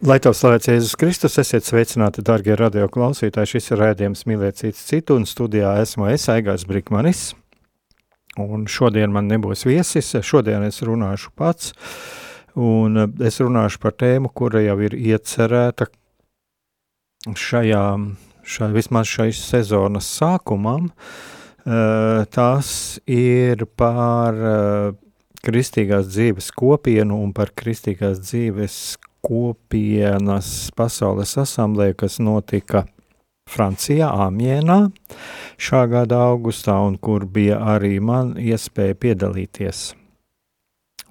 Lai tev slavēts Jēzus Kristus, esiet sveicināti, darbie radio klausītāji. Šis ir rādījums Mīlēt citu un studijā esmu es, Aigars Brikmanis. Un šodien man nebūs viesis, šodien es runāšu pats, un es runāšu par tēmu, kura jau ir iecerēta šajā, šai, vismaz šais sezonas sākumam. Tas ir par kristīgās dzīves kopienu un par kristīgās dzīves kopienas pasaules asamblē, kas notika Francijā, Amienā šā gada augustā, un kur bija arī man iespēja piedalīties.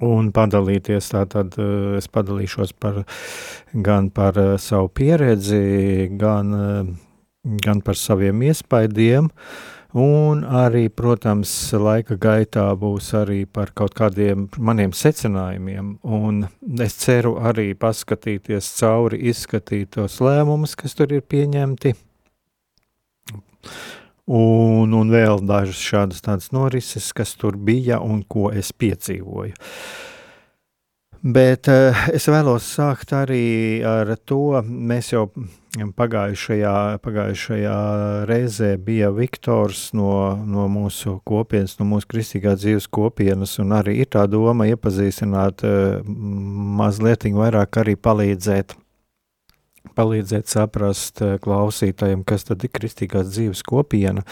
Un padalīties, tātad eh, es padalīšos par, gan par eh, savu pieredzi, gan, eh, gan par saviem iespaidiem, uh, Un arī, protams, laika gaitā būs arī par kaut kādiem maniem secinājumiem, un es ceru arī paskatīties cauri, izskatīt tos lēmumus, kas tur ir pieņemti, un, un vēl dažas šādas tādas norises, kas tur bija un ko es piedzīvoju. Bet uh, es vēlos sākt arī ar to, mēs jau pagājušajā, pagājušajā reizē bija Viktors no, no mūsu kopienas, no mūsu kristīgās dzīves kopienas, un arī ir tā doma iepazīstināt uh, mazliet vairāk arī palīdzēt palīdzēt saprast eh, klausītājiem, kas tad ir kristīgās dzīves kopiena,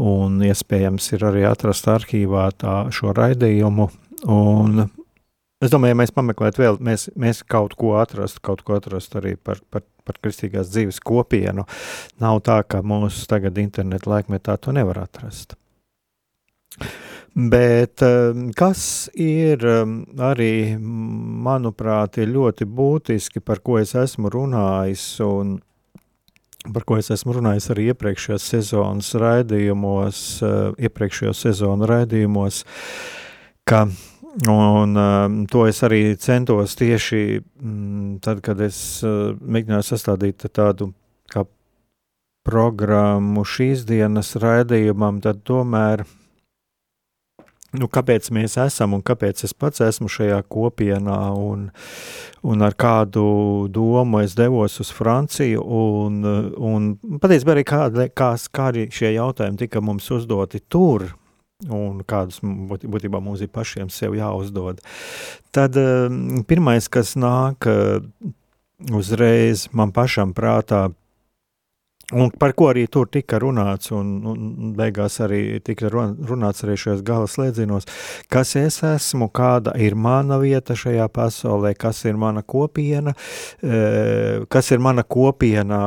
un iespējams ir arī atrast arhīvā tā šo raidījumu, un Es domāju, ja mēs pameklētu vēl, mēs, mēs kaut ko atrastu, kaut ko atrastu arī par, par, par kristīgās dzīves kopienu. Nav tā, ka mūsu tagad internetu laikmetā to nevar atrast. Bet um, kas ir um, arī, manuprāt, ir ļoti būtiski, par ko es esmu runājis un par ko es esmu runājis arī iepriekšējos sezonas raidījumos, uh, iepriekšējo sezonu raidījumos, ka Un uh, to es arī centos tieši mm, tad, kad es uh, mēģināju sastādīt tādu kā programmu šīs dienas raidījumam, tad tomēr, nu, kāpēc mēs esam un kāpēc es pats esmu šajā kopienā un, un ar kādu domu es devos uz Franciju un, un patiesībā arī kādi, kā, kādi šie jautājumi tika mums uzdoti tur, un kādus būtībā mums ir pašiem sev jāuzdod. Tad pirmais, kas nāk eh, uzreiz man pašam prātā, Un par ko arī tur tika runāts, un, un beigās arī tika runāts arī šajos gala slēdzinos, kas es esmu, kāda ir mana vieta šajā pasaulē, kas ir mana kopiena, eh, kas ir mana kopiena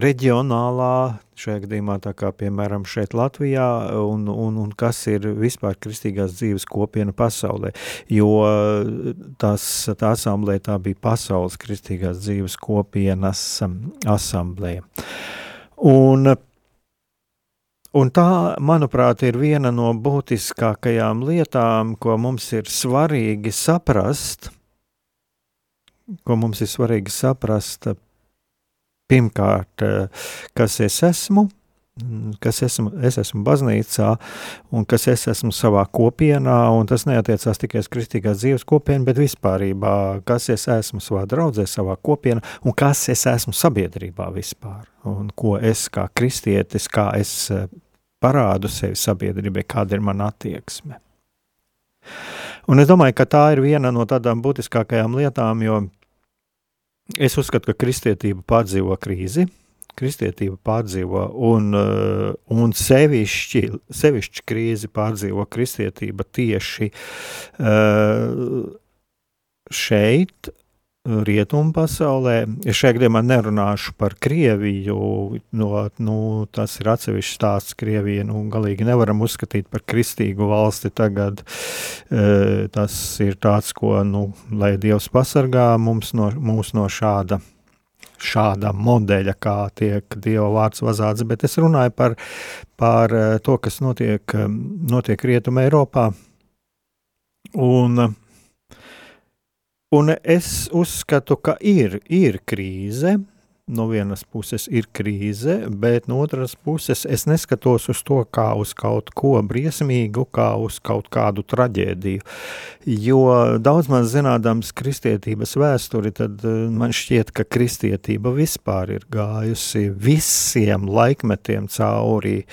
reģionālā, šajā gadījumā tā kā piemēram šeit Latvijā, un, un, un kas ir vispār kristīgās dzīves kopiena pasaulē, jo tas, tā asamblē tā bija pasaules kristīgās dzīves kopienas asamblēja. Un, un tā, manuprāt, ir viena no būtiskākajām lietām, ko mums ir svarīgi saprast, ko mums ir svarīgi saprast, pirmkārt, kas es esmu, Mm, kas esmu, es esmu baznīcā un kas es esmu savā kopienā, un tas neatiecās tikai uz kristīgās dzīves kopienu, bet vispārībā, kas es esmu savā draudzē, savā kopienā, un kas es esmu sabiedrībā vispār, un ko es kā kristietis, kā es eh, parādu sevi sabiedrībai, kāda ir mana attieksme. Un es domāju, ka tā ir viena no tādām būtiskākajām lietām, jo es uzskatu, ka kristietība pārdzīvo krīzi, kristietība pārdzīvo un, uh, un sevišķi, sevišķi krīzi pārdzīvo kristietība tieši uh, šeit, rietumu pasaulē. Es šajā gadījumā nerunāšu par Krieviju, no, nu, tas ir atsevišķs stāsts. Krievija nu, galīgi nevaram uzskatīt par kristīgu valsti tagad. E, tas ir tāds, ko, nu, lai Dievs pasargā mums no, mūs no šāda. Šāda modeļa, kā tiek Dieva vārds vazāts, bet es runāju par, par e, to, kas notiek, notiek Rietumē Eiropā. Un Un es uzskatu, ka ir, ir krīze. No vienas puses ir krīze, bet no otras puses es neskatos uz to kā uz kaut ko briesmīgu, kā uz kaut kādu traģēdiju. Jo daudz maz zinādams kristietības vēsturi, tad eh, man šķiet, ka kristietība vispār ir gājusi visiem laikmetiem cauri,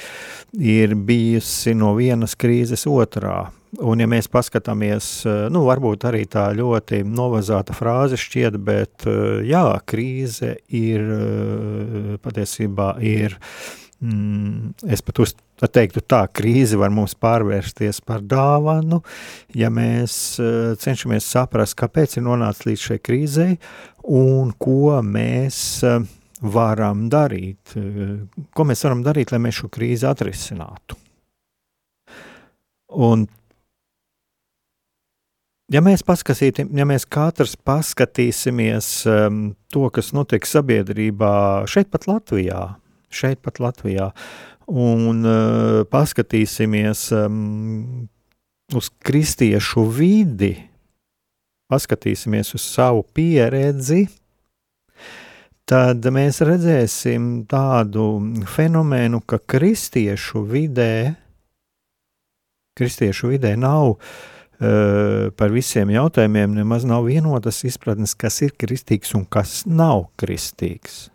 ir bijusi no vienas krīzes otrā Un, ja mēs paskatāmies, eh, nu, varbūt arī tā ļoti novazāta frāze šķiet, bet eh, jā, krīze ir eh, patiesībā ir. Mm, es pat uz, teiktu, tā krīze var mums pārvērsties par dāvanu, ja mēs cenšamies saprast, kāpēc ir nonācis līdz šai krīzei un ko mēs varam darīt. Ko mēs varam darīt, lai mēs šo krīzi atrisinātu. Un Ja mēs ja mēs katrs paskatīsimies um, to, kas notiek sabiedrībā šeit pat Latvijā, šeit pat Latvijā, un uh, paskatīsimies um, uz kristiešu vidi, paskatīsimies uz savu pieredzi, tad mēs redzēsim tādu fenomenu, ka kristiešu vidē, kristiešu vidē nav uh, par visiem jautājumiem nemaz nav vienotas izpratnes, kas ir kristīgs un kas nav kristīgs.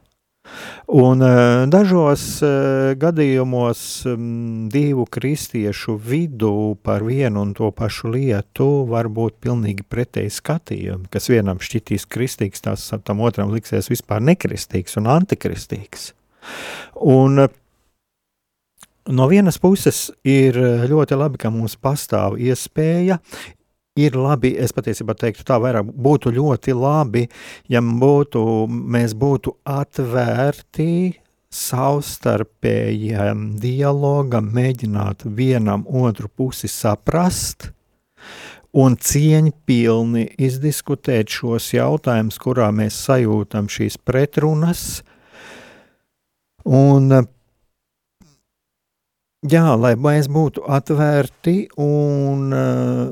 Un uh, dažos uh, gadījumos um, divu kristiešu vidū par vienu un to pašu lietu var būt pilnīgi pretēji skatījumi, kas vienam šķitīs kristīgs, tas tam otram liksies vispār nekristīgs un antikristīgs. Un no vienas puses ir eh, ļoti labi, ka mums pastāv iespēja. Ir labi, es patiesībā teiktu, tā vairāk būtu ļoti labi, ja būtu, mēs būtu atvērti savstarpējiem dialogam, mēģināt vienam otru pusi saprast un cieņpilni izdiskutēt šos jautājumus, kurā mēs sajūtam šīs pretrunas. Un Jā, lai mēs būtu atvērti un uh,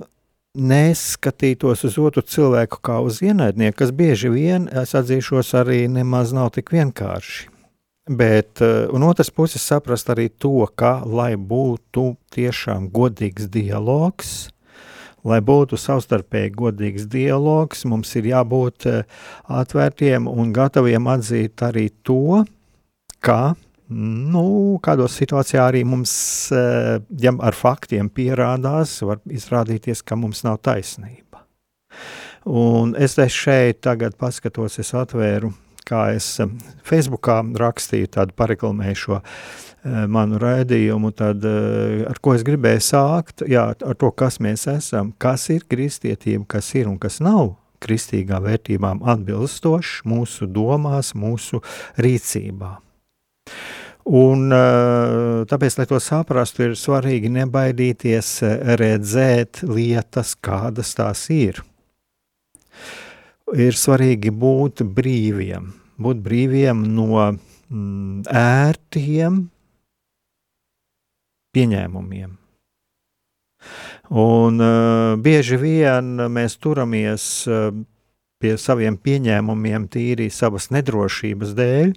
neskatītos uz otru cilvēku kā uz ienaidnieku, kas bieži vien, es atzīšos, arī nemaz nav tik vienkārši. Bet, uh, un otrs puses saprast arī to, ka, lai būtu tiešām godīgs dialogs, lai būtu savstarpēji godīgs dialogs, mums ir jābūt uh, atvērtiem un gataviem atzīt arī to, ka Nu, kādos situācijā arī mums, eh, ja ar faktiem pierādās, var izrādīties, ka mums nav taisnība. Un es šeit tagad paskatos, es atvēru, kā es eh, Facebookā rakstīju, tādu pareklamēju šo eh, manu raidījumu, tad ar ko es gribēju sākt, jā, ar to, kas mēs esam, kas ir kristietība, kas ir un kas nav kristīgām vērtībām atbilstošs mūsu domās, mūsu rīcībā. Un, eh, tāpēc, lai to saprastu, ir svarīgi nebaidīties eh, redzēt lietas, kādas tās ir. Ir svarīgi būt brīviem, būt brīviem no mm, ērtiem pieņēmumiem. Un uh, bieži vien mēs turamies uh, pie saviem pieņēmumiem tīri savas nedrošības dēļ,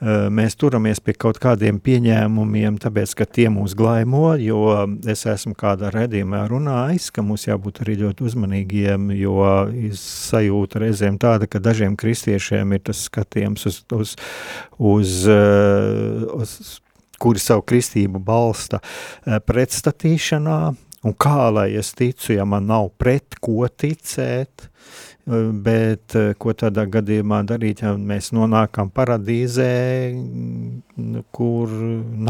mēs turamies pie kaut kādiem pieņēmumiem, tāpēc, ka tie mūs glaimo, jo es esmu kādā redzījumā runājis, ka mums jābūt arī ļoti uzmanīgiem, jo sajūta reizēm tāda, ka dažiem kristiešiem ir tas skatījums uz, uz, uz, uz kuri savu kristību balsta pretstatīšanā, un kā lai es ticu, ja man nav pret ko ticēt, bet ko tādā gadījumā darīt, ja mēs nonākam paradīzē, kur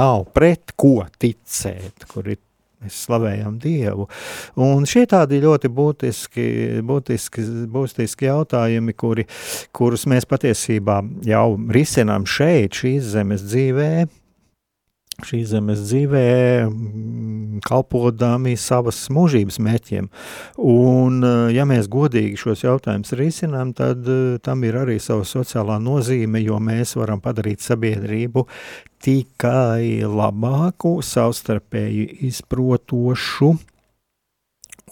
nav pret ko ticēt, kur ir Mēs slavējam Dievu. Un šie tādi ļoti būtiski, būtiski, būtiski jautājumi, kuri, kurus mēs patiesībā jau risinām šeit, šīs zemes dzīvē, šīs zemes dzīvē, mm, kalpodami savas mūžības mērķiem. Un, eh, ja mēs godīgi šos jautājumus risinām, tad eh, tam ir arī sava sociālā nozīme, jo mēs varam padarīt sabiedrību tikai labāku, savstarpēji izprotošu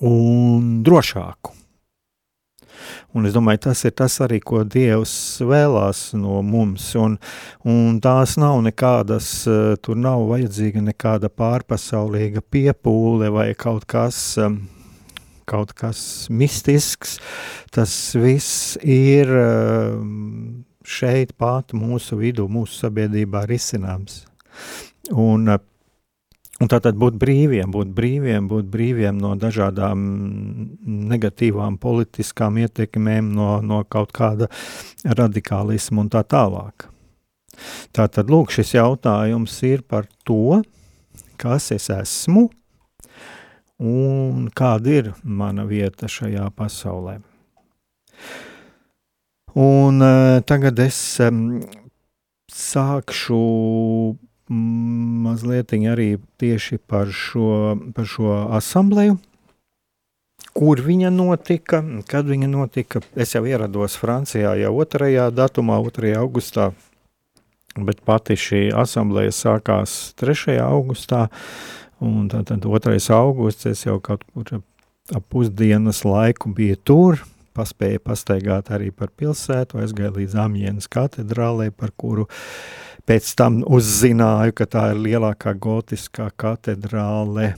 un drošāku. Un es domāju, tas ir tas arī, ko Dievs vēlās no mums. Un, un tās nav nekādas, eh, tur nav vajadzīga nekāda pārpasaulīga piepūle vai kaut kas, eh, kaut kas mistisks. Tas viss ir eh, šeit pat mūsu vidū, mūsu sabiedrībā risināms. Un Un tātad būt brīviem, būt brīviem, būt brīviem no dažādām negatīvām politiskām ietekmēm, no, no kaut kāda radikālisma un tā tālāk. Tātad, lūk, šis jautājums ir par to, kas es esmu un kāda ir mana vieta šajā pasaulē. Un uh, tagad es sākšu mazliet arī tieši par šo, par šo asambleju. Kur viņa notika, kad viņa notika? Es jau ierados Francijā jau 2. datumā, 2. augustā, bet pati šī asambleja sākās 3. augustā, un tad 2. augusts es jau kaut kur ap pusdienas laiku biju tur, paspēju pastaigāt arī par pilsētu, aizgāju līdz Amjēnas katedrālē, par kuru uh, Pēc tam uzzināju, ka tā ir lielākā gotiskā katedrāle e,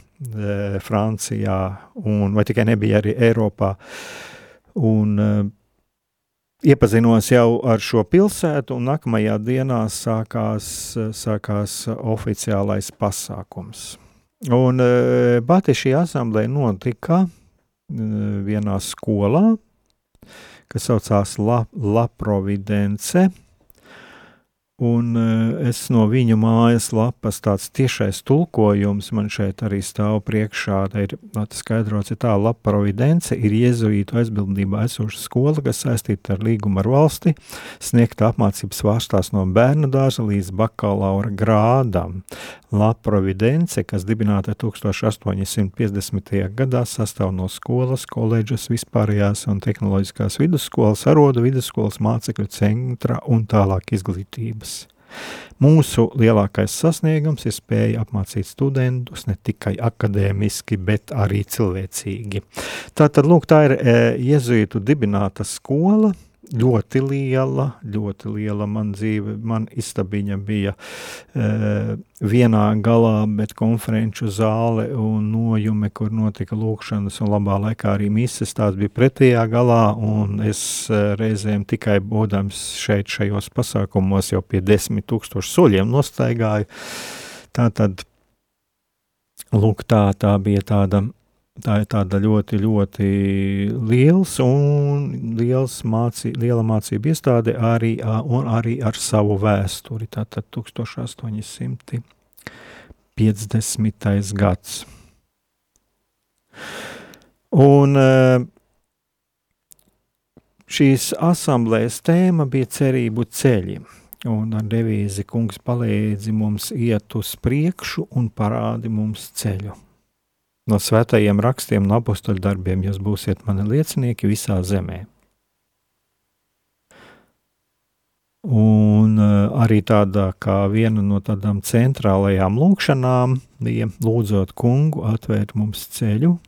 Francijā, un, vai tikai nebija arī Eiropā. Un, e, iepazinos jau ar šo pilsētu, un nākamajā dienā sākās, sākās oficiālais pasākums. Un e, pati šī asamblē notika e, vienā skolā, kas saucās La, La Providence. Un uh, es no viņu mājas lapas tāds tiešais tulkojums man šeit arī stāv priekšā. Tā ir skaidrots, ka tā lapa providence ir jēzuītu aizbildnībā esoša skola, kas saistīta ar līgumu ar valsti, sniegta apmācības vārstās no bērnu dārza līdz bakalaura grādam. La Providence, kas dibināta 1850. gadā, sastāv no skolas, koledžas, vispārējās un tehnoloģiskās vidusskolas, arodu vidusskolas, mācekļu centra un tālāk izglītības. Mūsu lielākais sasniegums ir spēja apmācīt studentus ne tikai akadēmiski, bet arī cilvēcīgi. Tātad, lūk, tā ir e, jezuītu dibināta skola, ļoti liela, ļoti liela man dzīve, man istabiņa bija e, vienā galā, bet konferenču zāle un nojume, kur notika lūkšanas un labā laikā arī mises, tās bija pretējā galā, un es e, reizēm tikai būdams šeit šajos pasākumos jau pie desmit tūkstošu soļiem nostaigāju. Tā tad, lūk, tā, tā bija tāda Tā ir tāda ļoti, ļoti liels un liels mācī, liela mācība iestāde arī, un arī ar savu vēsturi. Tātad 1850. gads. Un šīs asamblējas tēma bija cerību ceļi. Un ar devīzi kungs palīdzi mums iet uz priekšu un parādi mums ceļu. No svētajiem rakstiem un apakstuļu darbiem jūs būsiet mani liecinieki visā zemē. Un uh, arī tāda kā viena no tādām centrālajām lūkšanām bija lūdzot kungu atvērt mums ceļu.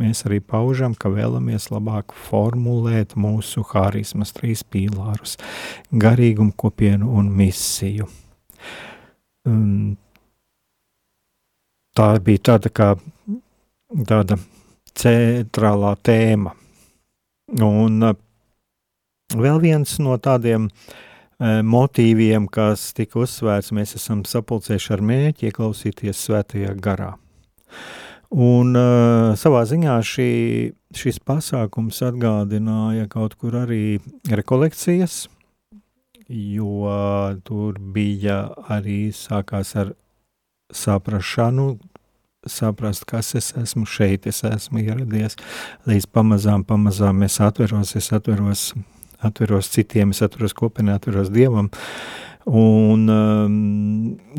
Mēs arī paužam, ka vēlamies labāk formulēt mūsu harizmas trīs pīlārus - garīgumu, kopienu un misiju. Um, tā bija tāda kā tāda centrālā tēma. Un uh, vēl viens no tādiem uh, motīviem, kas tika uzsvērts, mēs esam sapulcējuši ar mēķi ieklausīties svētajā garā. Un uh, savā ziņā šī, šis pasākums atgādināja kaut kur arī rekolekcijas, jo tur bija arī sākās ar saprašanu, saprast, kas es esmu šeit, es esmu ieradies, līdz pamazām, pamazām es atveros, es atveros, atveros citiem, es atveros kopienā, atveros Dievam, un um,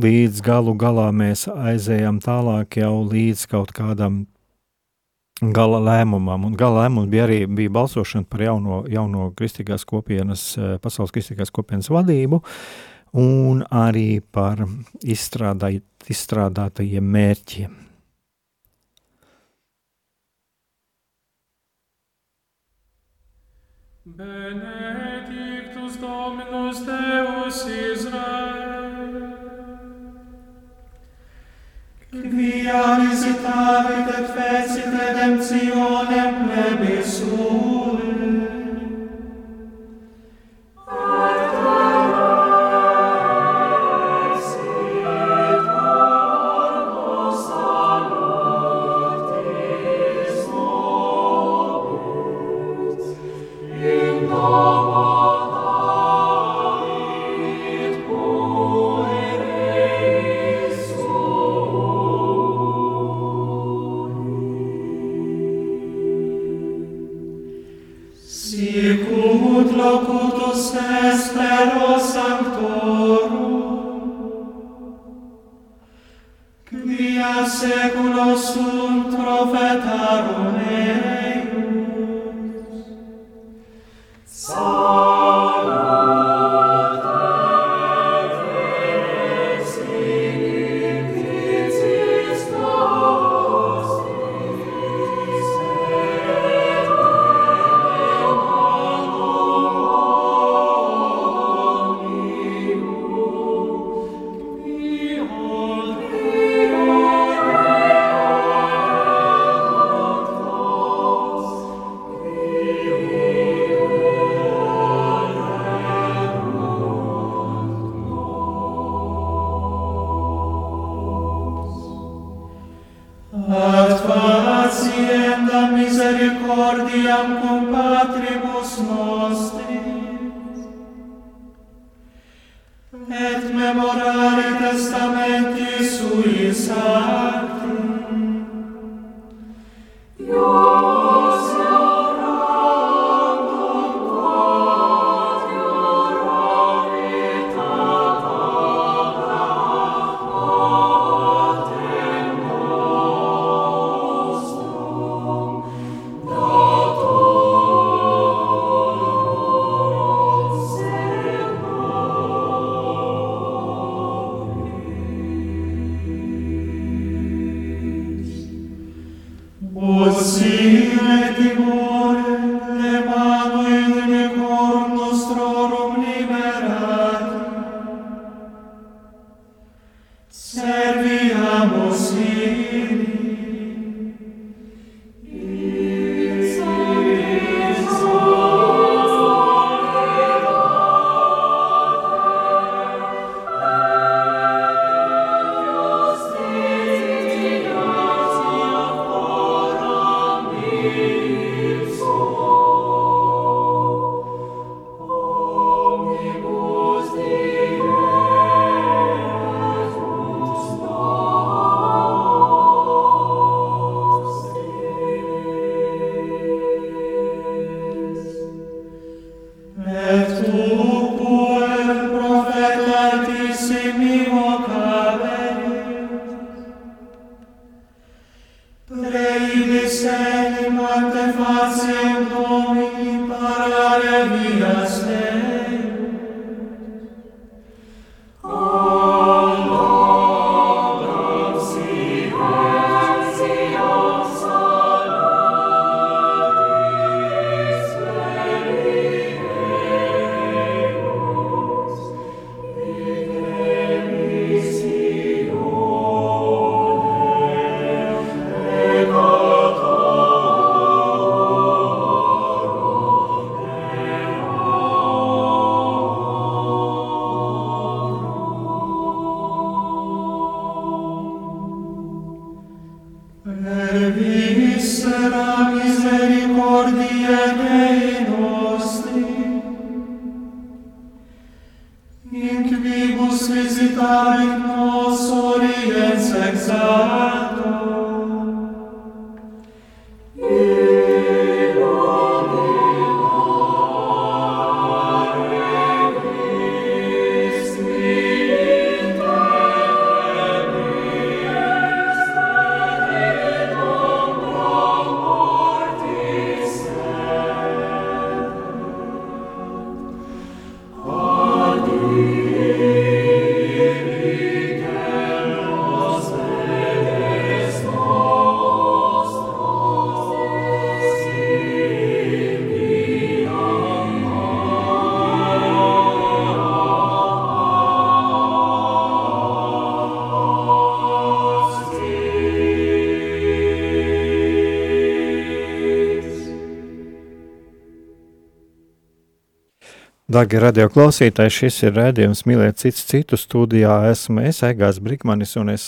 līdz galu galā mēs aizējām tālāk jau līdz kaut kādam gala lēmumam, un gala lēmums bija arī bija balsošana par jauno, jauno kristīgās kopienas, eh, pasaules kristīgās kopienas vadību, un arī par izstrādātajiem mērķiem. Benedictus Dominus Deus Israel. Quia visitavit et fecit redemptionem plebiscum, Darbie radioklausītāji, šis ir rādījums Mīlēt cits citu studijā. Esmu es, Egāns Brikmanis, un es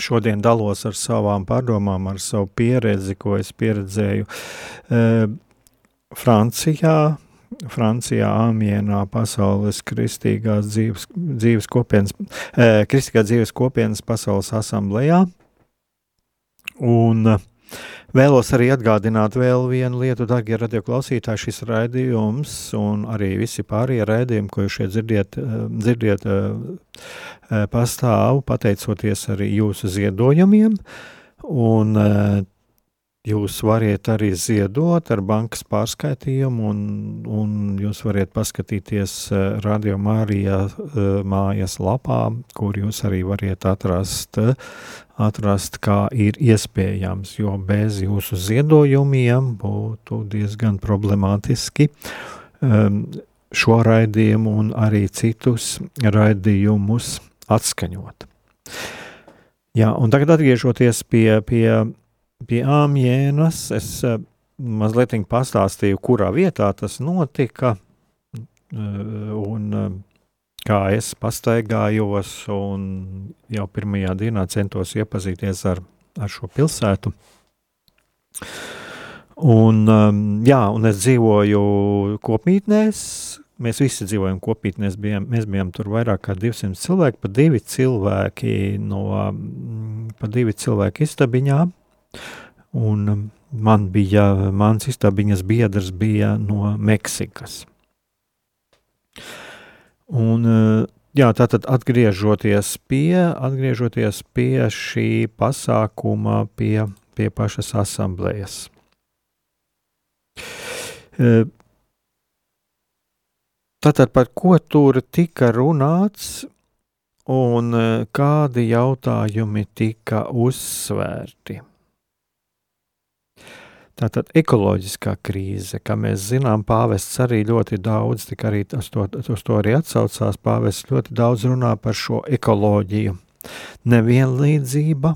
šodien dalos ar savām pārdomām, ar savu pieredzi, ko es pieredzēju e, Francijā, Francijā, Amienā, Pasaules kristīgās dzīves, dzīves kopienas, e, kristīgās dzīves kopienas pasaules asamblējā. Un, e, Vēlos arī atgādināt vēl vienu lietu, darbie radioklausītāji, šis raidījums un arī visi pārējie raidījumi, ko jūs šeit dzirdiet, eh, dzirdiet eh, eh, pastāv pateicoties arī jūsu ziedojumiem. Un Jūs varat arī ziedot ar bankas pārskaitījumu, un, un jūs varat paskatīties eh, Radio Mārijā eh, mājas lapā, kur jūs arī varat atrast, atrast, kā ir iespējams, jo bez jūsu ziedojumiem būtu diezgan problemātiski um, šo raidījumu un arī citus raidījumus atskaņot. Jā, un tagad atgriežoties pie, pie pie Āmjēnas es uh, mazliet pastāstīju, kurā vietā tas notika. Uh, un, uh, kā es pastaigājos, un jau pirmajā dienā centos iepazīties ar, ar šo pilsētu. Un, jā, un es dzīvoju kopmītnēs. Mēs visi dzīvojam kopmītnēs. Bijām, mēs bijām tur vairāk kā 200 cilvēki, pa divi cilvēki no pa divi cilvēki istabiņām. Un um, man bija, mans istabiņas biedrs bija no Meksikas. Un, uh, jā, tātad atgriežoties pie, atgriežoties pie šī pasākuma, pie, pie pašas asamblējas. Uh, tātad par ko tur tika runāts un uh, kādi jautājumi tika uzsvērti? Tātad ekoloģiskā krīze, kā mēs zinām, pāvests arī ļoti daudz, tik arī uz to, uz to arī atsaucās, pāvests ļoti daudz runā par šo ekoloģiju. Nevienlīdzība,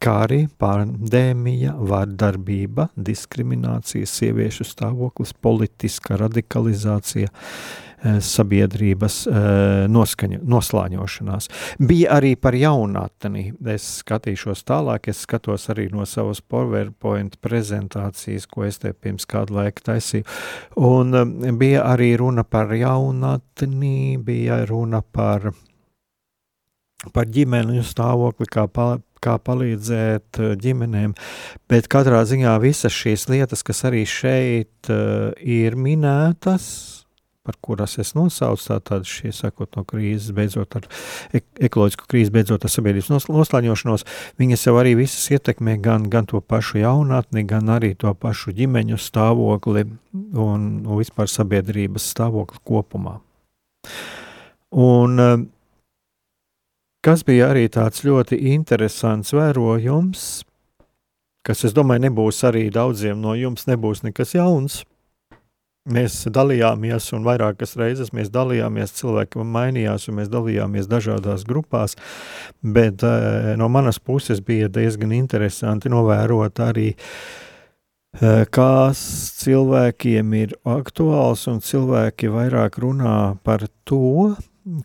kā arī pandēmija, vārdarbība, diskriminācija, sieviešu stāvoklis, politiska radikalizācija, sabiedrības eh, noskaņu, noslāņošanās. Bija arī par jaunatni. Es skatīšos tālāk, es skatos arī no savas PowerPoint prezentācijas, ko es te pirms kādu laiku taisīju. Un eh, bija arī runa par jaunatni, bija runa par, par ģimeņu stāvokli, kā kā palīdzēt ģimenēm, bet katrā ziņā visas šīs lietas, kas arī šeit ir minētas, par kuras es nosaucu, tātad šie sakot no krīzes, beidzot ar ekoloģisku krīzi, beidzot ar sabiedrības noslāņošanos, viņas jau arī visas ietekmē gan, gan to pašu jaunatni, gan arī to pašu ģimeņu stāvokli un, un vispār sabiedrības stāvokli kopumā. Un eh, kas bija arī tāds ļoti interesants vērojums, kas, es domāju, nebūs arī daudziem no jums, nebūs nekas jauns, Mēs dalījāmies, un vairākas reizes mēs dalījāmies, cilvēki mainījās, un mēs dalījāmies dažādās grupās. Bet uh, no manas puses bija diezgan interesanti novērot arī, uh, kas cilvēkiem ir aktuāls, un cilvēki vairāk runā par to,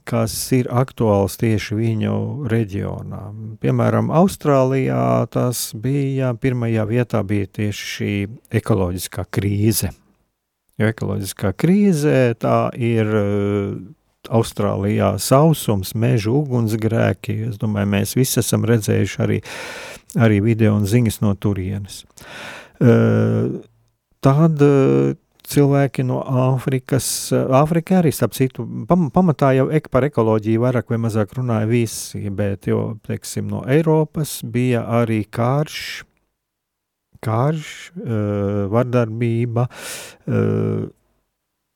kas ir aktuāls tieši viņu reģionā. Piemēram, Austrālijā tas bija pirmajā vietā bija tieši šī ekoloģiskā krīze Jo ekoloģiskā krīze tā ir, Austrālijā sausums, meža ugunsgrēki. Es domāju, mēs visi esam redzējuši arī, arī video un ziņas no turienes. Tad cilvēki no Āfrikas, Āfrika arī, starp citu, pam, pamatā jau ek par ekoloģiju vairāk vai mazāk runāja visi, bet, jo, teiksim, no Eiropas bija arī karš, karš, uh, vardarbība, uh,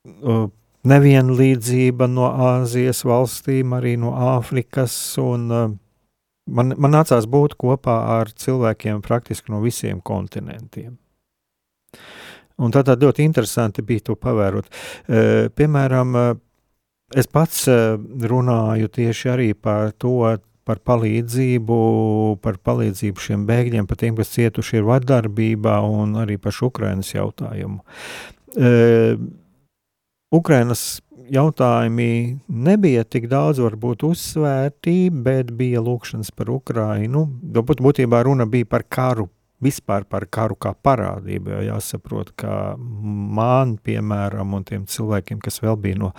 uh, nevienlīdzība no Āzijas valstīm, arī no Āfrikas, un man, man nācās būt kopā ar cilvēkiem praktiski no visiem kontinentiem. Un tā tad ļoti interesanti bija to pavērot. Piemēram, es pats runāju tieši arī par to, par palīdzību, par palīdzību šiem bēgļiem, par tiem, kas cietuši ir vardarbībā un arī par Ukrainas jautājumu. Uh, Ukrainas jautājumi nebija tik daudz varbūt uzsvērti, bet bija lūkšanas par Ukrainu. Būt, būtībā runa bija par karu, vispār par karu kā parādību, jo jāsaprot, ka man, piemēram, un tiem cilvēkiem, kas vēl bija no,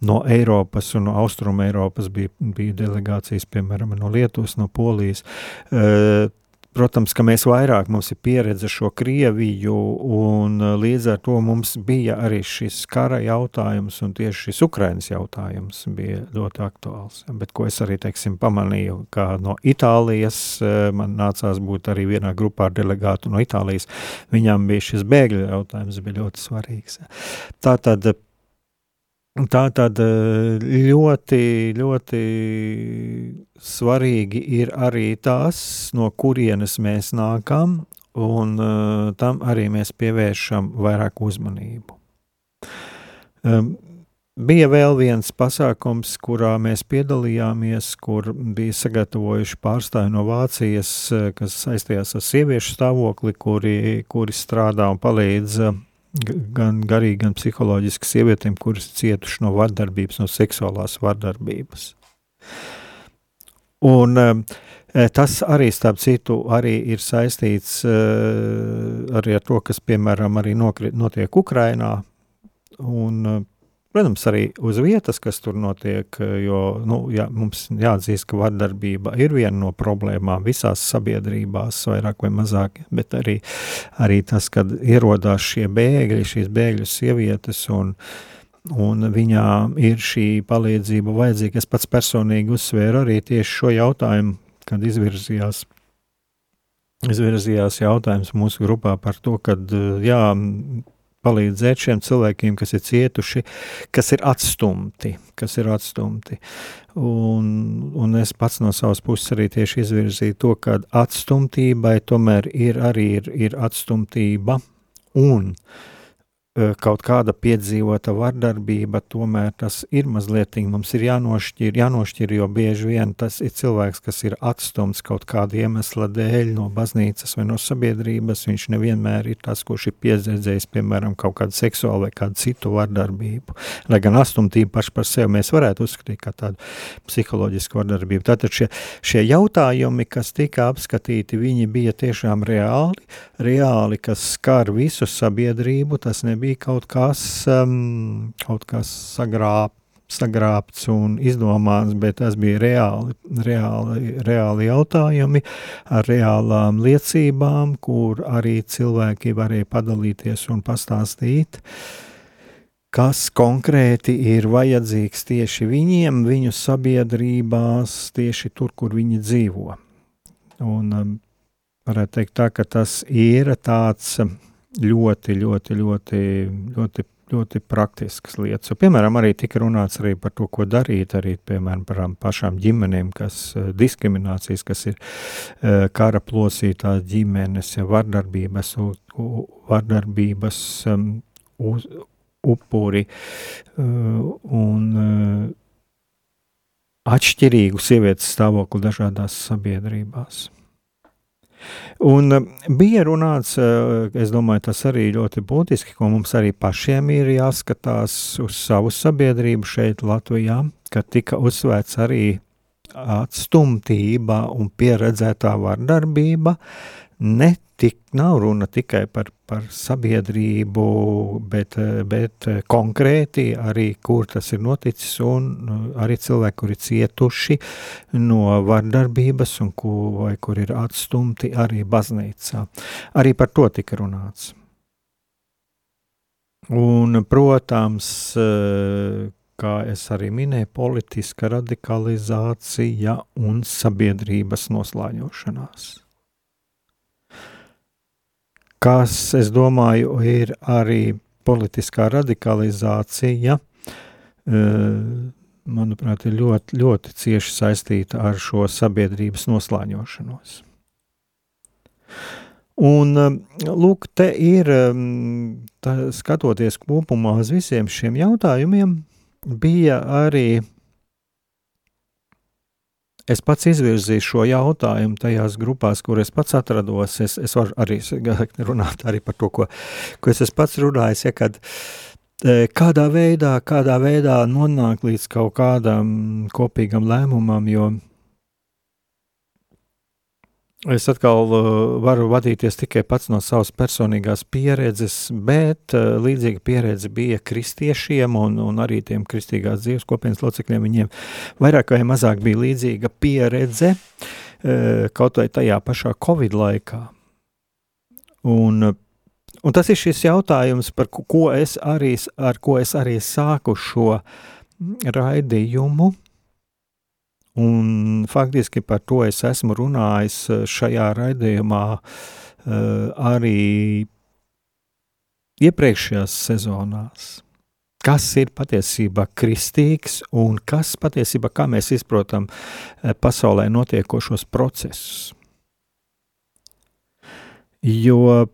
no Eiropas un no Austrum Eiropas, bija, bija delegācijas, piemēram, no Lietuvas, no Polijas, uh, Protams, ka mēs vairāk mums ir pieredze šo Krieviju, un uh, līdz ar to mums bija arī šis kara jautājums, un tieši šis Ukrainas jautājums bija ļoti aktuāls. Bet ko es arī, teiksim, pamanīju, ka no Itālijas uh, man nācās būt arī vienā grupā ar delegātu no Itālijas, viņam bija šis bēgļu jautājums bija ļoti svarīgs. Tātad Tā tad eh, ļoti, ļoti svarīgi ir arī tas, no kurienes mēs nākam, un uh, tam arī mēs pievēršam vairāk uzmanību. Um, bija vēl viens pasākums, kurā mēs piedalījāmies, kur bija sagatavojuši pārstāvi no Vācijas, eh, kas saistījās ar sieviešu stāvokli, kuri, kuri strādā un palīdz gan garīgi, gan psiholoģiski sievietēm, kuras cietuši no vardarbības, no seksuālās vardarbības. Un um, eh, tas arī, starp citu, arī ir saistīts uh, arī ar to, kas, piemēram, arī notiek Ukrainā. Un, Protams, arī uz vietas, kas tur notiek, jo nu, jā, mums jāatzīst, ka vardarbība ir viena no problēmām visās sabiedrībās, vairāk vai mazāk, bet arī, arī tas, kad ierodās šie bēgļi, šīs bēgļu sievietes un, un viņām ir šī palīdzība vajadzīga. Es pats personīgi uzsvēru arī tieši šo jautājumu, kad izvirzījās izvirzījās jautājums mūsu grupā par to, ka jā, palīdzēt šiem cilvēkiem, kas ir cietuši, kas ir atstumti. Kas ir atstumti. Un, un es pats no savas puses arī tieši izvirzīju to, ka atstumtībai tomēr ir arī ir, ir atstumtība un Eh, kaut kāda piedzīvota vardarbība, tomēr tas ir mazliet, mums ir jānošķir, jānošķir, jo bieži vien tas ir cilvēks, kas ir atstumts kaut kāda iemesla dēļ no baznīcas vai no sabiedrības. Viņš nevienmēr ir tas, kurš ir pieredzējis, piemēram, kaut kādu seksuālu vai kādu citu vardarbību. Lai gan atstumtību paši par sevi mēs varētu uzskatīt kā tādu psiholoģisku vardarbību. Tātad šie, šie jautājumi, kas tika apskatīti, viņi bija tiešām reāli, reāli, kas skar visu sabiedrību, tas nebija bija kaut kas, um, kaut kas sagrāb, sagrābts un izdomāts, bet tas bija reāli, reāli, reāli jautājumi ar reālām liecībām, kur arī cilvēki varēja padalīties un pastāstīt, kas konkrēti ir vajadzīgs tieši viņiem, viņu sabiedrībās, tieši tur, kur viņi dzīvo. Un, um, varētu teikt tā, ka tas ir tāds ļoti, ļoti, ļoti, ļoti, ļoti praktiskas lietas. Piemēram, arī tika runāts arī par to, ko darīt arī piemēram, par pašām ģimenēm, kas diskriminācijas, kas ir kara plosītās ģimenes, vardarbības, vardarbības um, uz, upuri un atšķirīgu sievietes stāvokli dažādās sabiedrībās. Un eh, bija runāts, eh, es domāju, tas arī ļoti būtiski, ko mums arī pašiem ir jāskatās uz savu sabiedrību šeit, Latvijā, ka tika uzsvērts arī atstumtība un pieredzētā vardarbība netik, nav runa tikai par, par sabiedrību, bet, bet konkrēti arī, kur tas ir noticis, un arī cilvēki, kuri cietuši no vardarbības, un ko, vai kur ir atstumti arī baznīcā. Arī par to tika runāts. Un, protams, kā es arī minēju, politiska radikalizācija un sabiedrības noslāņošanās kas, es domāju, ir arī politiskā radikalizācija, eh, manuprāt, ir ļoti, ļoti cieši saistīta ar šo sabiedrības noslāņošanos. Un, eh, lūk, te ir, mm, tā, skatoties kopumā uz visiem šiem jautājumiem, bija arī es pats izvirzīju šo jautājumu tajās grupās, kur es pats atrados. Es, es varu arī runāt arī par to, ko, ko es pats runājis. Ja, kad, e, Kādā veidā, kādā veidā nonākt līdz kaut kādam kopīgam lēmumam, jo Es atkal uh, varu vadīties tikai pats no savas personīgās pieredzes, bet uh, līdzīga pieredze bija kristiešiem un, un arī tiem kristīgās dzīves kopienas locekļiem. Viņiem vairāk vai mazāk bija līdzīga pieredze uh, kaut vai tajā pašā Covid laikā. Un, un tas ir šis jautājums, par ko es arī, ar ko es arī sāku šo raidījumu Un faktiski par to es esmu runājis eh, šajā raidījumā eh, arī iepriekšējās sezonās. Kas ir patiesībā kristīgs un kas patiesībā, kā mēs izprotam eh, pasaulē notiekošos procesus. Jo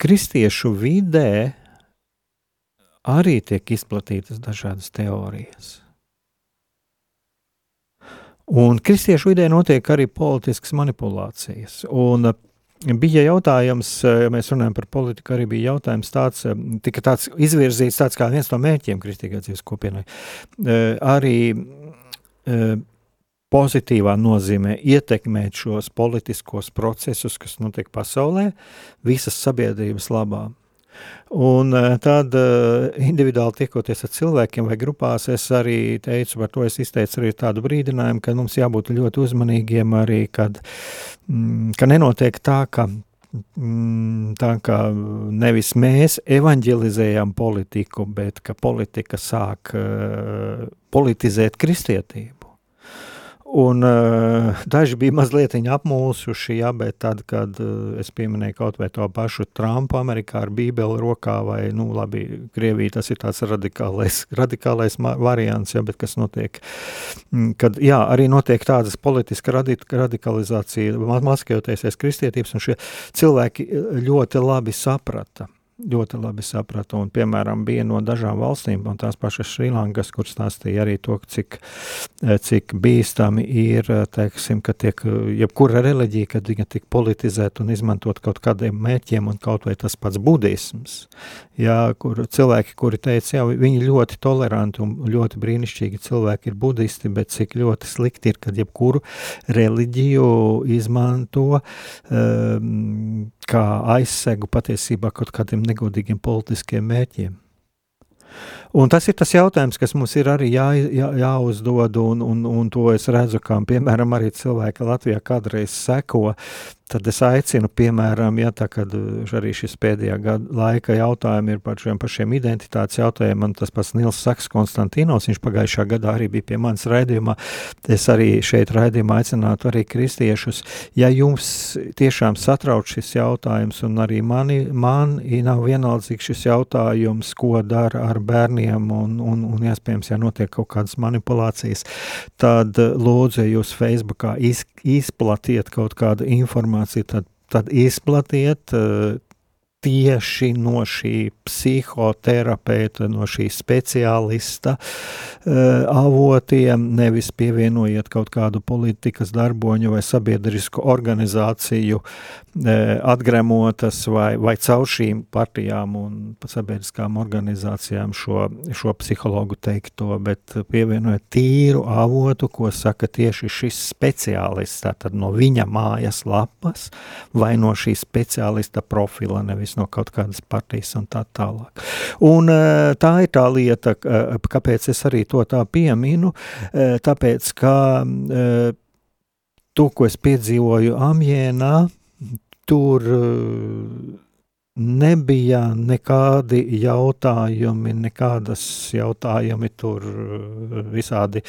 kristiešu vidē arī tiek izplatītas dažādas teorijas. Un kristiešu vidē notiek arī politiskas manipulācijas. Un, uh, Bija jautājums, ja mēs runājam par politiku, arī bija jautājums tāds, tika tāds izvirzīts tāds kā viens no mērķiem kristīgā dzīves kopienai. Arī pozitīvā nozīmē ietekmēt šos politiskos procesus, kas notiek pasaulē, visas sabiedrības labā. Un eh, tad eh, individuāli tiekoties ar cilvēkiem vai grupās, es arī teicu, par to es izteicu arī tādu brīdinājumu, ka mums jābūt ļoti uzmanīgiem arī, kad, mm, ka nenotiek tā, ka mm, tā kā nevis mēs evanģelizējam politiku, bet ka politika sāk uh, politizēt kristietību. Un, uh, daži bija mazliet apmulsuši, ja, bet tad, kad uh, es pieminēju kaut vai to pašu Trumpu, Amerikā ar Bībeli rokā, vai, nu, labi, Krievija tas ir tāds radikālais, radikālais variants, ja, bet kas notiek, mm, kad, jā, arī notiek tādas politiska radik radikalizācija, maskējoties kristietības, un šie cilvēki ļoti labi saprata ļoti labi sapratu. Un, piemēram, bija no dažām valstīm, un tās pašas Šrilankas, kur stāstīja arī to, cik, eh, cik bīstami ir, eh, teiksim, ka tiek eh, jebkura reliģija, kad viņa tiek politizēta un izmantot kaut kādiem mērķiem, un kaut vai tas pats budisms, jā, kur cilvēki, kuri teica, jā, viņi ļoti toleranti un ļoti brīnišķīgi cilvēki ir budisti, bet cik ļoti slikti ir, kad jebkuru reliģiju izmanto um, kā aizsegu patiesībā kaut kādiem negodīgiem politiskiem mērķiem. Un tas ir tas jautājums, kas mums ir arī jā, jā, jāuzdod, un, un, un to es redzu, kā piemēram arī cilvēki Latvijā kādreiz seko tad es aicinu, piemēram, ja tā, kad uh, arī šis pēdējā gada laika jautājumi ir par šiem pašiem identitātes jautājumiem, tas pats Nils Saks Konstantinos, viņš pagājušā gadā arī bija pie manis raidījumā, es arī šeit raidījumā aicinātu arī kristiešus, ja jums tiešām satrauc šis jautājums, un arī mani, man nav vienaldzīgs šis jautājums, ko dara ar bērniem, un, un, un iespējams, ja notiek kaut kādas manipulācijas, tad uh, lūdzu jūs Facebookā izplatiet kaut kādu informāciju, tad, tad izplatiet, eh, tieši no šī psihoterapeita, no šī speciālista uh, avotiem, nevis pievienojiet kaut kādu politikas darboņu vai sabiedrisku organizāciju atgremotas vai, vai caur šīm partijām un sabiedriskām organizācijām šo, šo psihologu teikto, bet pievienojiet tīru avotu, ko saka tieši šis speciālists, tātad no viņa mājas lapas vai no šī speciālista profila, nevis no kaut kādas partijas un tā tālāk. Un eh, tā ir tā lieta, kāpēc es arī to tā pieminu, eh, tāpēc, ka to, ko es piedzīvoju Amjēnā, tur nebija nekādi jautājumi, nekādas jautājumi tur visādi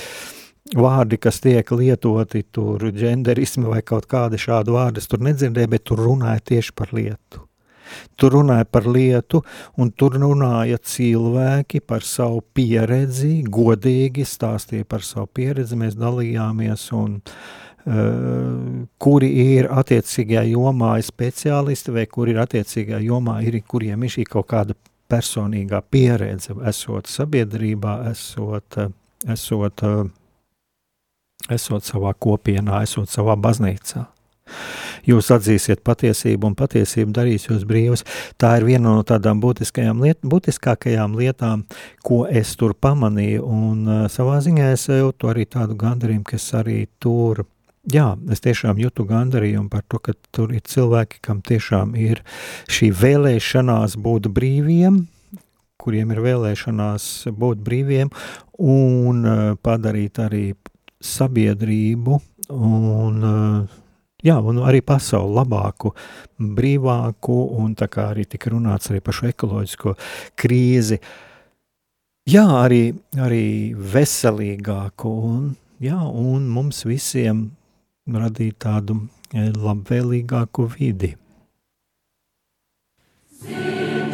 vārdi, kas tiek lietoti, tur genderismi vai kaut kādi šādi vārdi, tur nedzirdēju, bet tur runāja tieši par lietu. Tur runāja par lietu, un tur runāja cilvēki par savu pieredzi, godīgi stāstīja par savu pieredzi, mēs dalījāmies, un kuri ir attiecīgajā jomā speciālisti, vai kuri ir attiecīgajā jomā, ir, kuriem ir šī kaut kāda personīgā pieredze, esot sabiedrībā, esot, esot, esot savā kopienā, esot savā baznīcā. Jūs atzīsiet patiesību, un patiesība darīs jūs brīvus. Tā ir viena no tādām liet, būtiskākajām lietām, ko es tur pamanīju. Un uh, savā ziņā es jūtu arī tādu gandarījumu, ka es arī tur. Jā, es tiešām jūtu gandarījumu par to, ka tur ir cilvēki, kam tiešām ir šī vēlēšanās būt brīviem, kuriem ir vēlēšanās būt brīviem un uh, padarīt arī sabiedrību un uh, jā, un arī pasauli labāku, brīvāku, un tā kā arī tika runāts arī par šo ekoloģisko krīzi, jā, arī, arī veselīgāku, un, jā, un mums visiem radīt tādu eh, labvēlīgāku vidi. For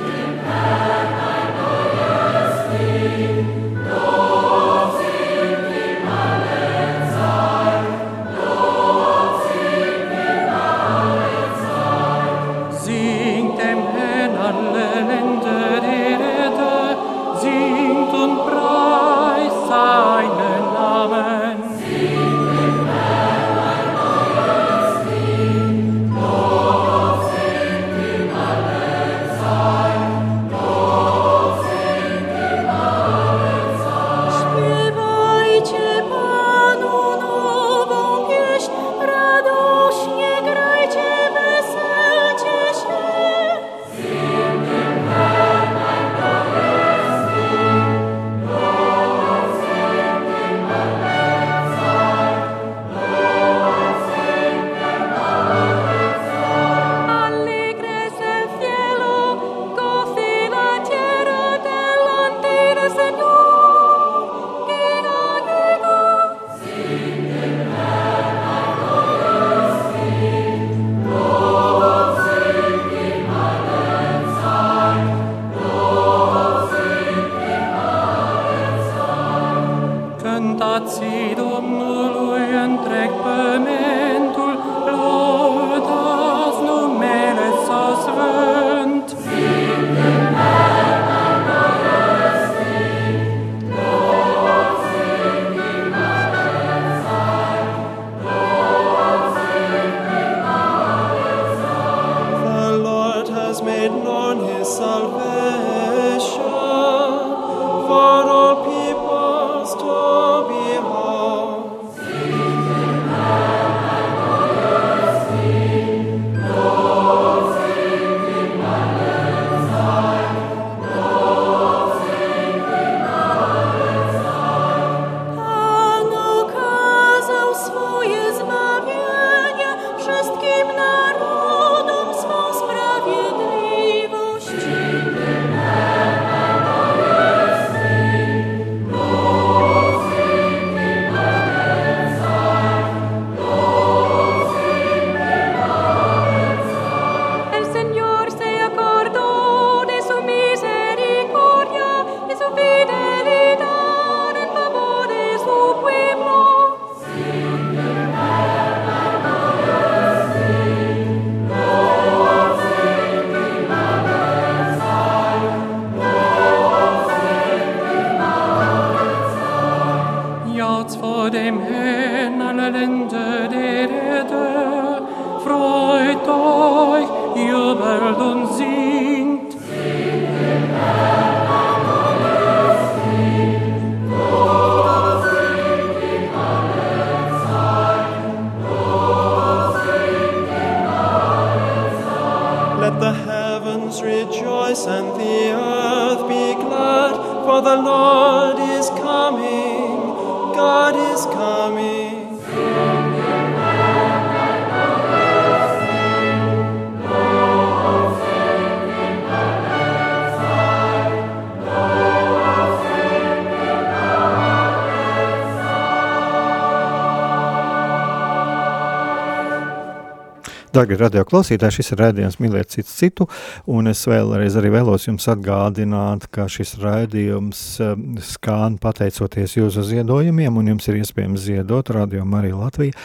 Darbie radio klausītāji, šis ir raidījums Mīliet citu citu, un es vēlreiz arī vēlos jums atgādināt, ka šis raidījums um, skan pateicoties jūsu ziedojumiem, un jums ir iespējams ziedot Radio Marija Latvija,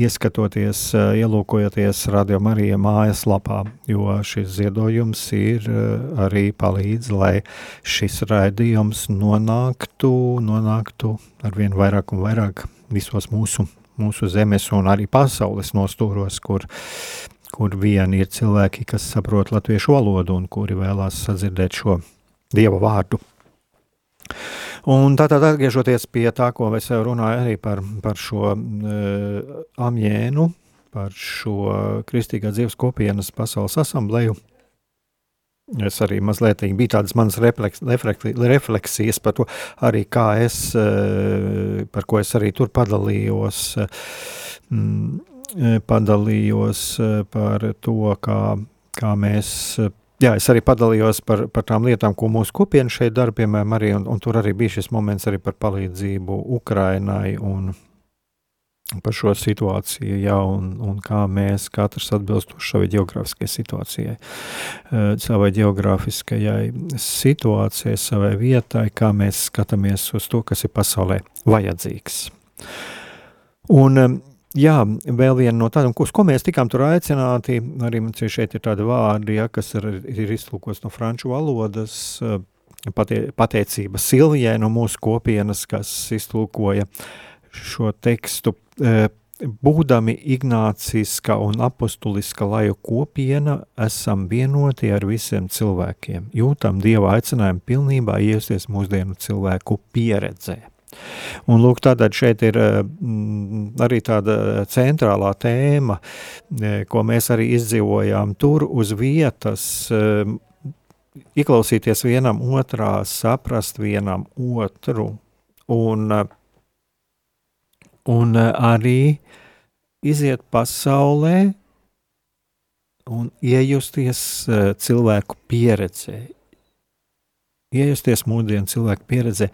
ieskatoties, uh, ielūkojoties Radio Marija mājaslapā, jo šis ziedojums ir uh, arī palīdz, lai šis raidījums nonāktu, nonāktu ar vien vairāk un vairāk visos mūsu mūsu zemes un arī pasaules nostūros, kur, kur vien ir cilvēki, kas saprot latviešu valodu un kuri vēlās sadzirdēt šo Dieva vārdu. Un tātad atgriežoties pie tā, ko es jau runāju arī par, par šo uh, amjēnu, par šo kristīgā dzīves kopienas pasaules asambleju, Es arī mazliet bija tādas manas refleks, refleksijas par to, arī kā es, eh, par ko es arī tur padalījos, mm, padalījos eh, par to, kā, kā mēs. Jā, es arī padalījos par, par tām lietām, ko mūsu kopiena šeit dara, piemēram, arī, un, un tur arī bija šis moments arī par palīdzību Ukrainai un, par šo situāciju, ja, un, un kā mēs katrs atbilstoši savai geogrāfiskajai situācijai, eh, savai geogrāfiskajai situācijai, savai vietai, kā mēs skatāmies uz to, kas ir pasaulē vajadzīgs. Un, eh, jā, vēl viena no tādām, uz ko mēs tikām tur aicināti, arī man šeit ir tādi vārdi, ja, kas ir, ir iztulkots no franču valodas, eh, patie, pateicība Silvijai no mūsu kopienas, kas iztulkoja šo tekstu būdami Ignāciska un apustuliska laju kopiena, esam vienoti ar visiem cilvēkiem, jūtam Dieva aicinājumu pilnībā iesties mūsdienu cilvēku pieredzē. Un lūk, tātad šeit ir mm, arī tāda centrālā tēma, e, ko mēs arī izdzīvojām tur uz vietas, ieklausīties vienam otrā, saprast vienam otru. Un un eh, arī iziet pasaulē un iejusties uh, cilvēku pieredzē. Iejusties mūsdienu cilvēku pieredzē,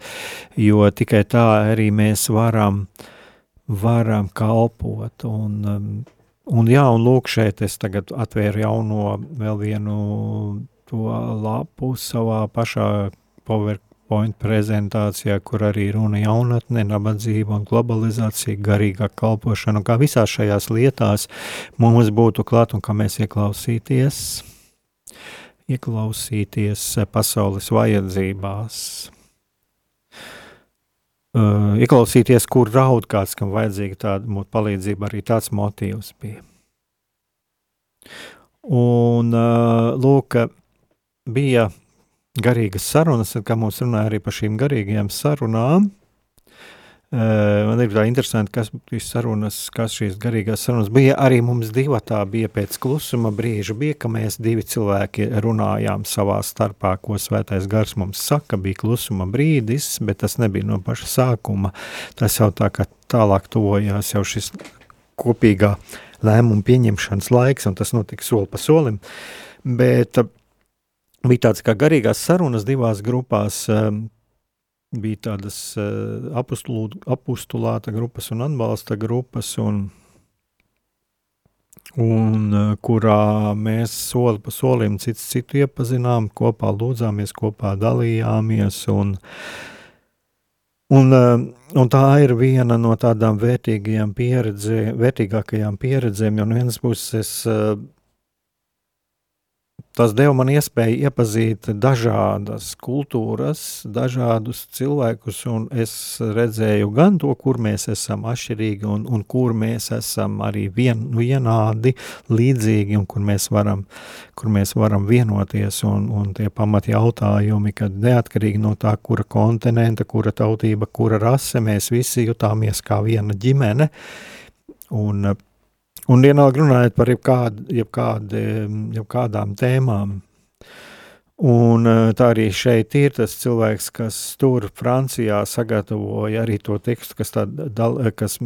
jo tikai tā arī mēs varam, varam kalpot. Un, um, un jā, un lūk, šeit es tagad atvēru jauno vēl vienu to lapu savā pašā Power PowerPoint prezentācijā, kur arī runa jaunatne, nabadzība un globalizācija, garīgā kalpošana, un kā visās šajās lietās mums būtu klāt un kā mēs ieklausīties, ieklausīties pasaules vajadzībās. Uh, ieklausīties, kur raud kāds, kam vajadzīga tāda palīdzība, arī tāds motīvs bija. Un, uh, lūk, bija garīgas sarunas, kā mums runāja arī par šīm garīgajām sarunām. Uh, man ir tā interesanti, kas šīs sarunas, kas šīs garīgās sarunas bija. Arī mums divi tā bija pēc klusuma brīža, bija, ka mēs divi cilvēki runājām savā starpā, ko svētais gars mums saka, bija klusuma brīdis, bet tas nebija no paša sākuma. Tas jau tā kā tālāk tuvojās jau šis kopīgā lēmuma pieņemšanas laiks, un tas notika soli pa solim. Bet bija tādas kā garīgās sarunas divās grupās. Um, bija tādas uh, apustulāta grupas un atbalsta grupas, un, un uh, kurā mēs soli pa solim cits citu iepazinām, kopā lūdzāmies, kopā dalījāmies. Un, un, uh, un tā ir viena no tādām vērtīgajām pieredzēm, vērtīgākajām pieredzēm, jo no vienas puses uh, Tas deva man iespēju iepazīt dažādas kultūras, dažādus cilvēkus, un es redzēju gan to, kur mēs esam atšķirīgi, un, un kur mēs esam arī vien, vienādi, līdzīgi, un kur mēs varam, kur mēs varam vienoties. Un, un tie pamat jautājumi, kad neatkarīgi no tā, kura kontinenta, kura tautība, kura rase, mēs visi jutāmies kā viena ģimene. Un, Un vienalga runājot par jebkād, jebkād, jebkādām tēmām. Un eh, tā arī šeit ir tas cilvēks, kas tur Francijā sagatavoja arī to tekstu, kas, tā, dal, kas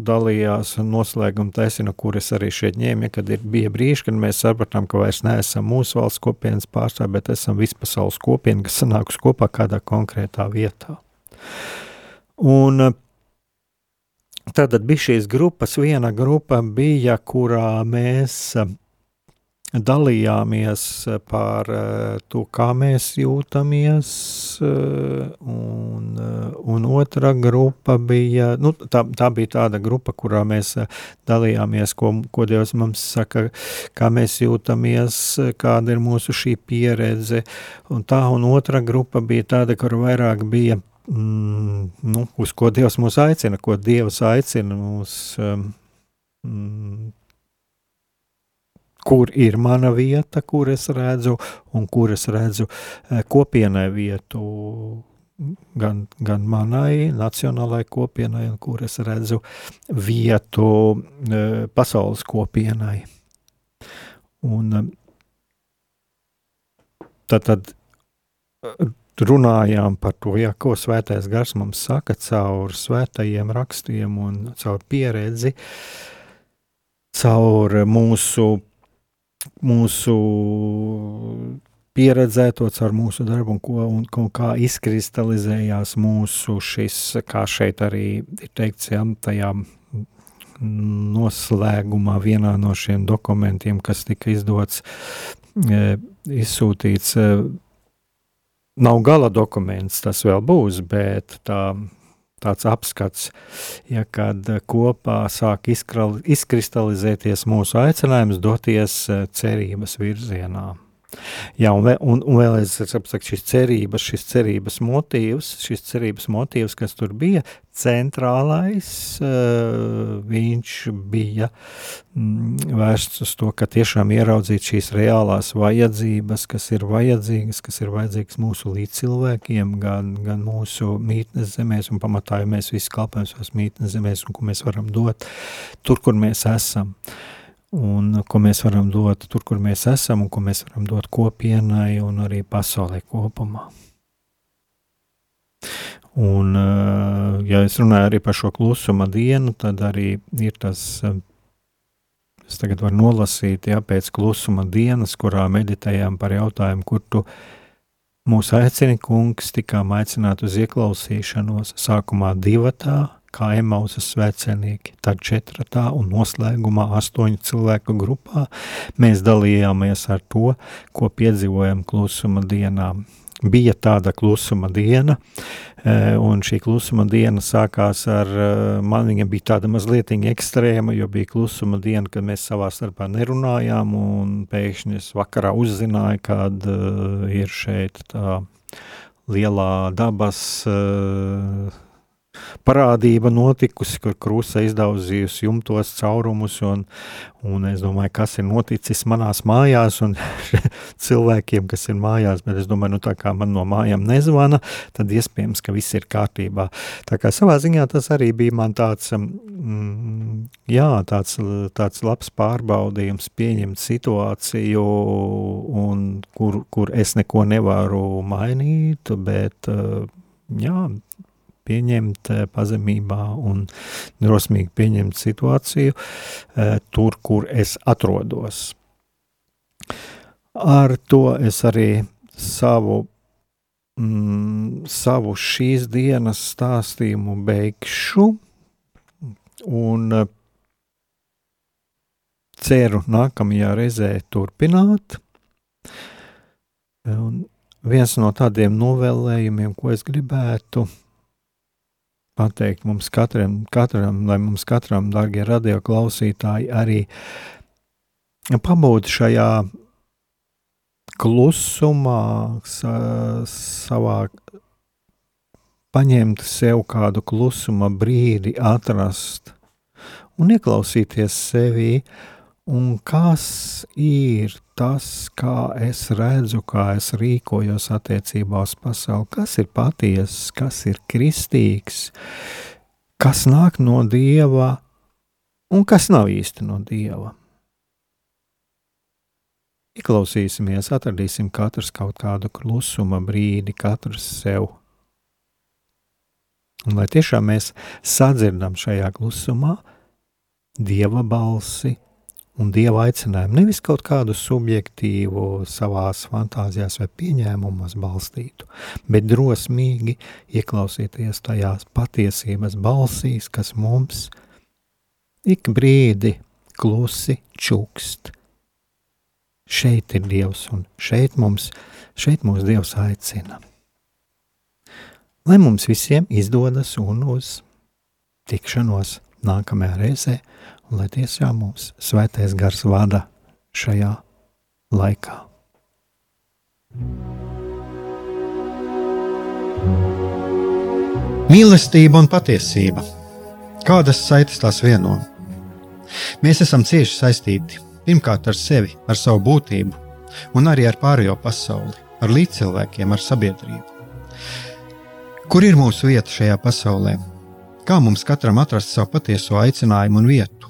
dalījās noslēguma taisina, kuras arī šeit ņēma, ja, kad ir, bija brīži, kad mēs sapratām, ka vairs neesam mūsu valsts kopienas pārstāvji, bet esam vispasaules kopiena, kas sanākus kopā kādā konkrētā vietā. Un tad bija šīs grupas, viena grupa bija, kurā mēs dalījāmies par eh, to, kā mēs jūtamies, eh, un, eh, un otra grupa bija, nu, tā, tā bija tāda grupa, kurā mēs dalījāmies, ko, ko Dievs mums saka, kā mēs jūtamies, kāda ir mūsu šī pieredze, un tā, un otra grupa bija tāda, kur vairāk bija, mm, nu, uz ko Dievs mūs aicina, ko Dievs aicina mūs, mm, kur ir mana vieta, kur es redzu, un kur es redzu eh, kopienai vietu. Gan, gan manai nacionālajai kopienai, un kur es redzu vietu e, pasaules kopienai. Un, eh, tad, tad runājām par to, ja, ko svētais gars mums saka caur svētajiem rakstiem un caur pieredzi, caur mūsu mūsu pieredzēto caur mūsu darbu, un, ko, un, un kā izkristalizējās mūsu šis, kā šeit arī ir teikts, ja, tajā noslēgumā vienā no šiem dokumentiem, kas tika izdots, e, izsūtīts. E, nav gala dokuments, tas vēl būs, bet tā tāds apskats, ja kad kopā sāk izkristalizēties mūsu aicinājums doties eh, cerības virzienā. Jā, un, un, un vēl es saprotu, šis cerības, šis cerības motīvs, šis cerības motīvs, kas tur bija, centrālais, uh, viņš bija mm, vērsts uz to, ka tiešām ieraudzīt šīs reālās vajadzības, kas ir vajadzīgas, kas ir vajadzīgas mūsu līdzcilvēkiem, gan, gan mūsu mītnes zemēs, un pamatā, ja mēs visi kalpojam savas mītnes zemēs, un ko mēs varam dot tur, kur mēs esam. Uh, un ko mēs varam dot tur, kur mēs esam, un ko mēs varam dot kopienai un arī pasaulē kopumā. Un, eh, ja es runāju arī par šo klusuma dienu, tad arī ir tas, eh, es tagad varu nolasīt, ja pēc klusuma dienas, kurā meditējām par jautājumu, kur tu mūs aicini, kungs, tikām aicināt uz ieklausīšanos, sākumā divatā, kā Emausas svētceļnieki, tad četratā un noslēgumā astoņu cilvēku grupā mēs dalījāmies ar to, ko piedzīvojam klusuma dienā. Bija tāda klusuma diena, e, un šī klusuma diena sākās ar, e, man viņa bija tāda mazliet ekstrēma, jo bija klusuma diena, kad mēs savā starpā nerunājām, un pēkšņi es vakarā uzzināju, kad uh, ir šeit tā lielā dabas uh, parādība notikusi, kur krusta izdauzījusi jumtos caurumus, un, un es domāju, kas ir noticis manās mājās, un cilvēkiem, kas ir mājās, bet es domāju, nu tā kā man no mājām nezvana, tad iespējams, ka viss ir kārtībā. Tā kā savā ziņā tas arī bija man tāds, mm, jā, tāds, tāds labs pārbaudījums pieņemt situāciju, un kur, kur es neko nevaru mainīt, bet, jā, pieņemt eh, pazemībā un drosmīgi pieņemt situāciju eh, tur, kur es atrodos. Ar to es arī savu, mm, savu šīs dienas stāstījumu beigšu un eh, ceru nākamajā reizē turpināt. Un viens no tādiem novēlējumiem, ko es gribētu pateikt mums katram, katram lai mums katram, darbie radioklausītāji, arī pabūt šajā klusumā, sa, savā paņemt sev kādu klusuma brīdi, atrast un ieklausīties sevī, un kas ir tas, kā es redzu, kā es rīkojos attiecībā uz pasauli, kas ir patiesa, kas ir kristīgs, kas nāk no dieva un kas nav īsti no dieva. Ieklausīsimies, atradīsim katrs kaut kādu klusuma brīdi, katrs sev. Un lai tiešām mēs sadzirdam šajā klusumā dieva balsi un dieva aicinājumu, nevis kaut kādu subjektīvu, savā fantāzijās vai pieņēmumos balstītu, bet drosmīgi ieklausīties tajās patiesības balsīs, kas mums ik brīdi klusi čukst. Šeit ir Dievs, un šeit mums, šeit mūs Dievs aicina. Lai mums visiem izdodas un uz tikšanos nākamajā reizē, lai tiešām mums svētais gars vada šajā laikā. Mīlestība un patiesība. Kādas saites tās vieno? Mēs esam cieši saistīti pirmkārt ar sevi, ar savu būtību, un arī ar pārējo pasauli, ar līdzcilvēkiem, ar sabiedrību. Kur ir mūsu vieta šajā pasaulē? Kā mums katram atrast savu patieso aicinājumu un vietu?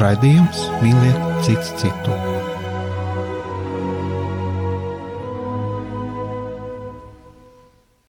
raidījums mīliet citu citu.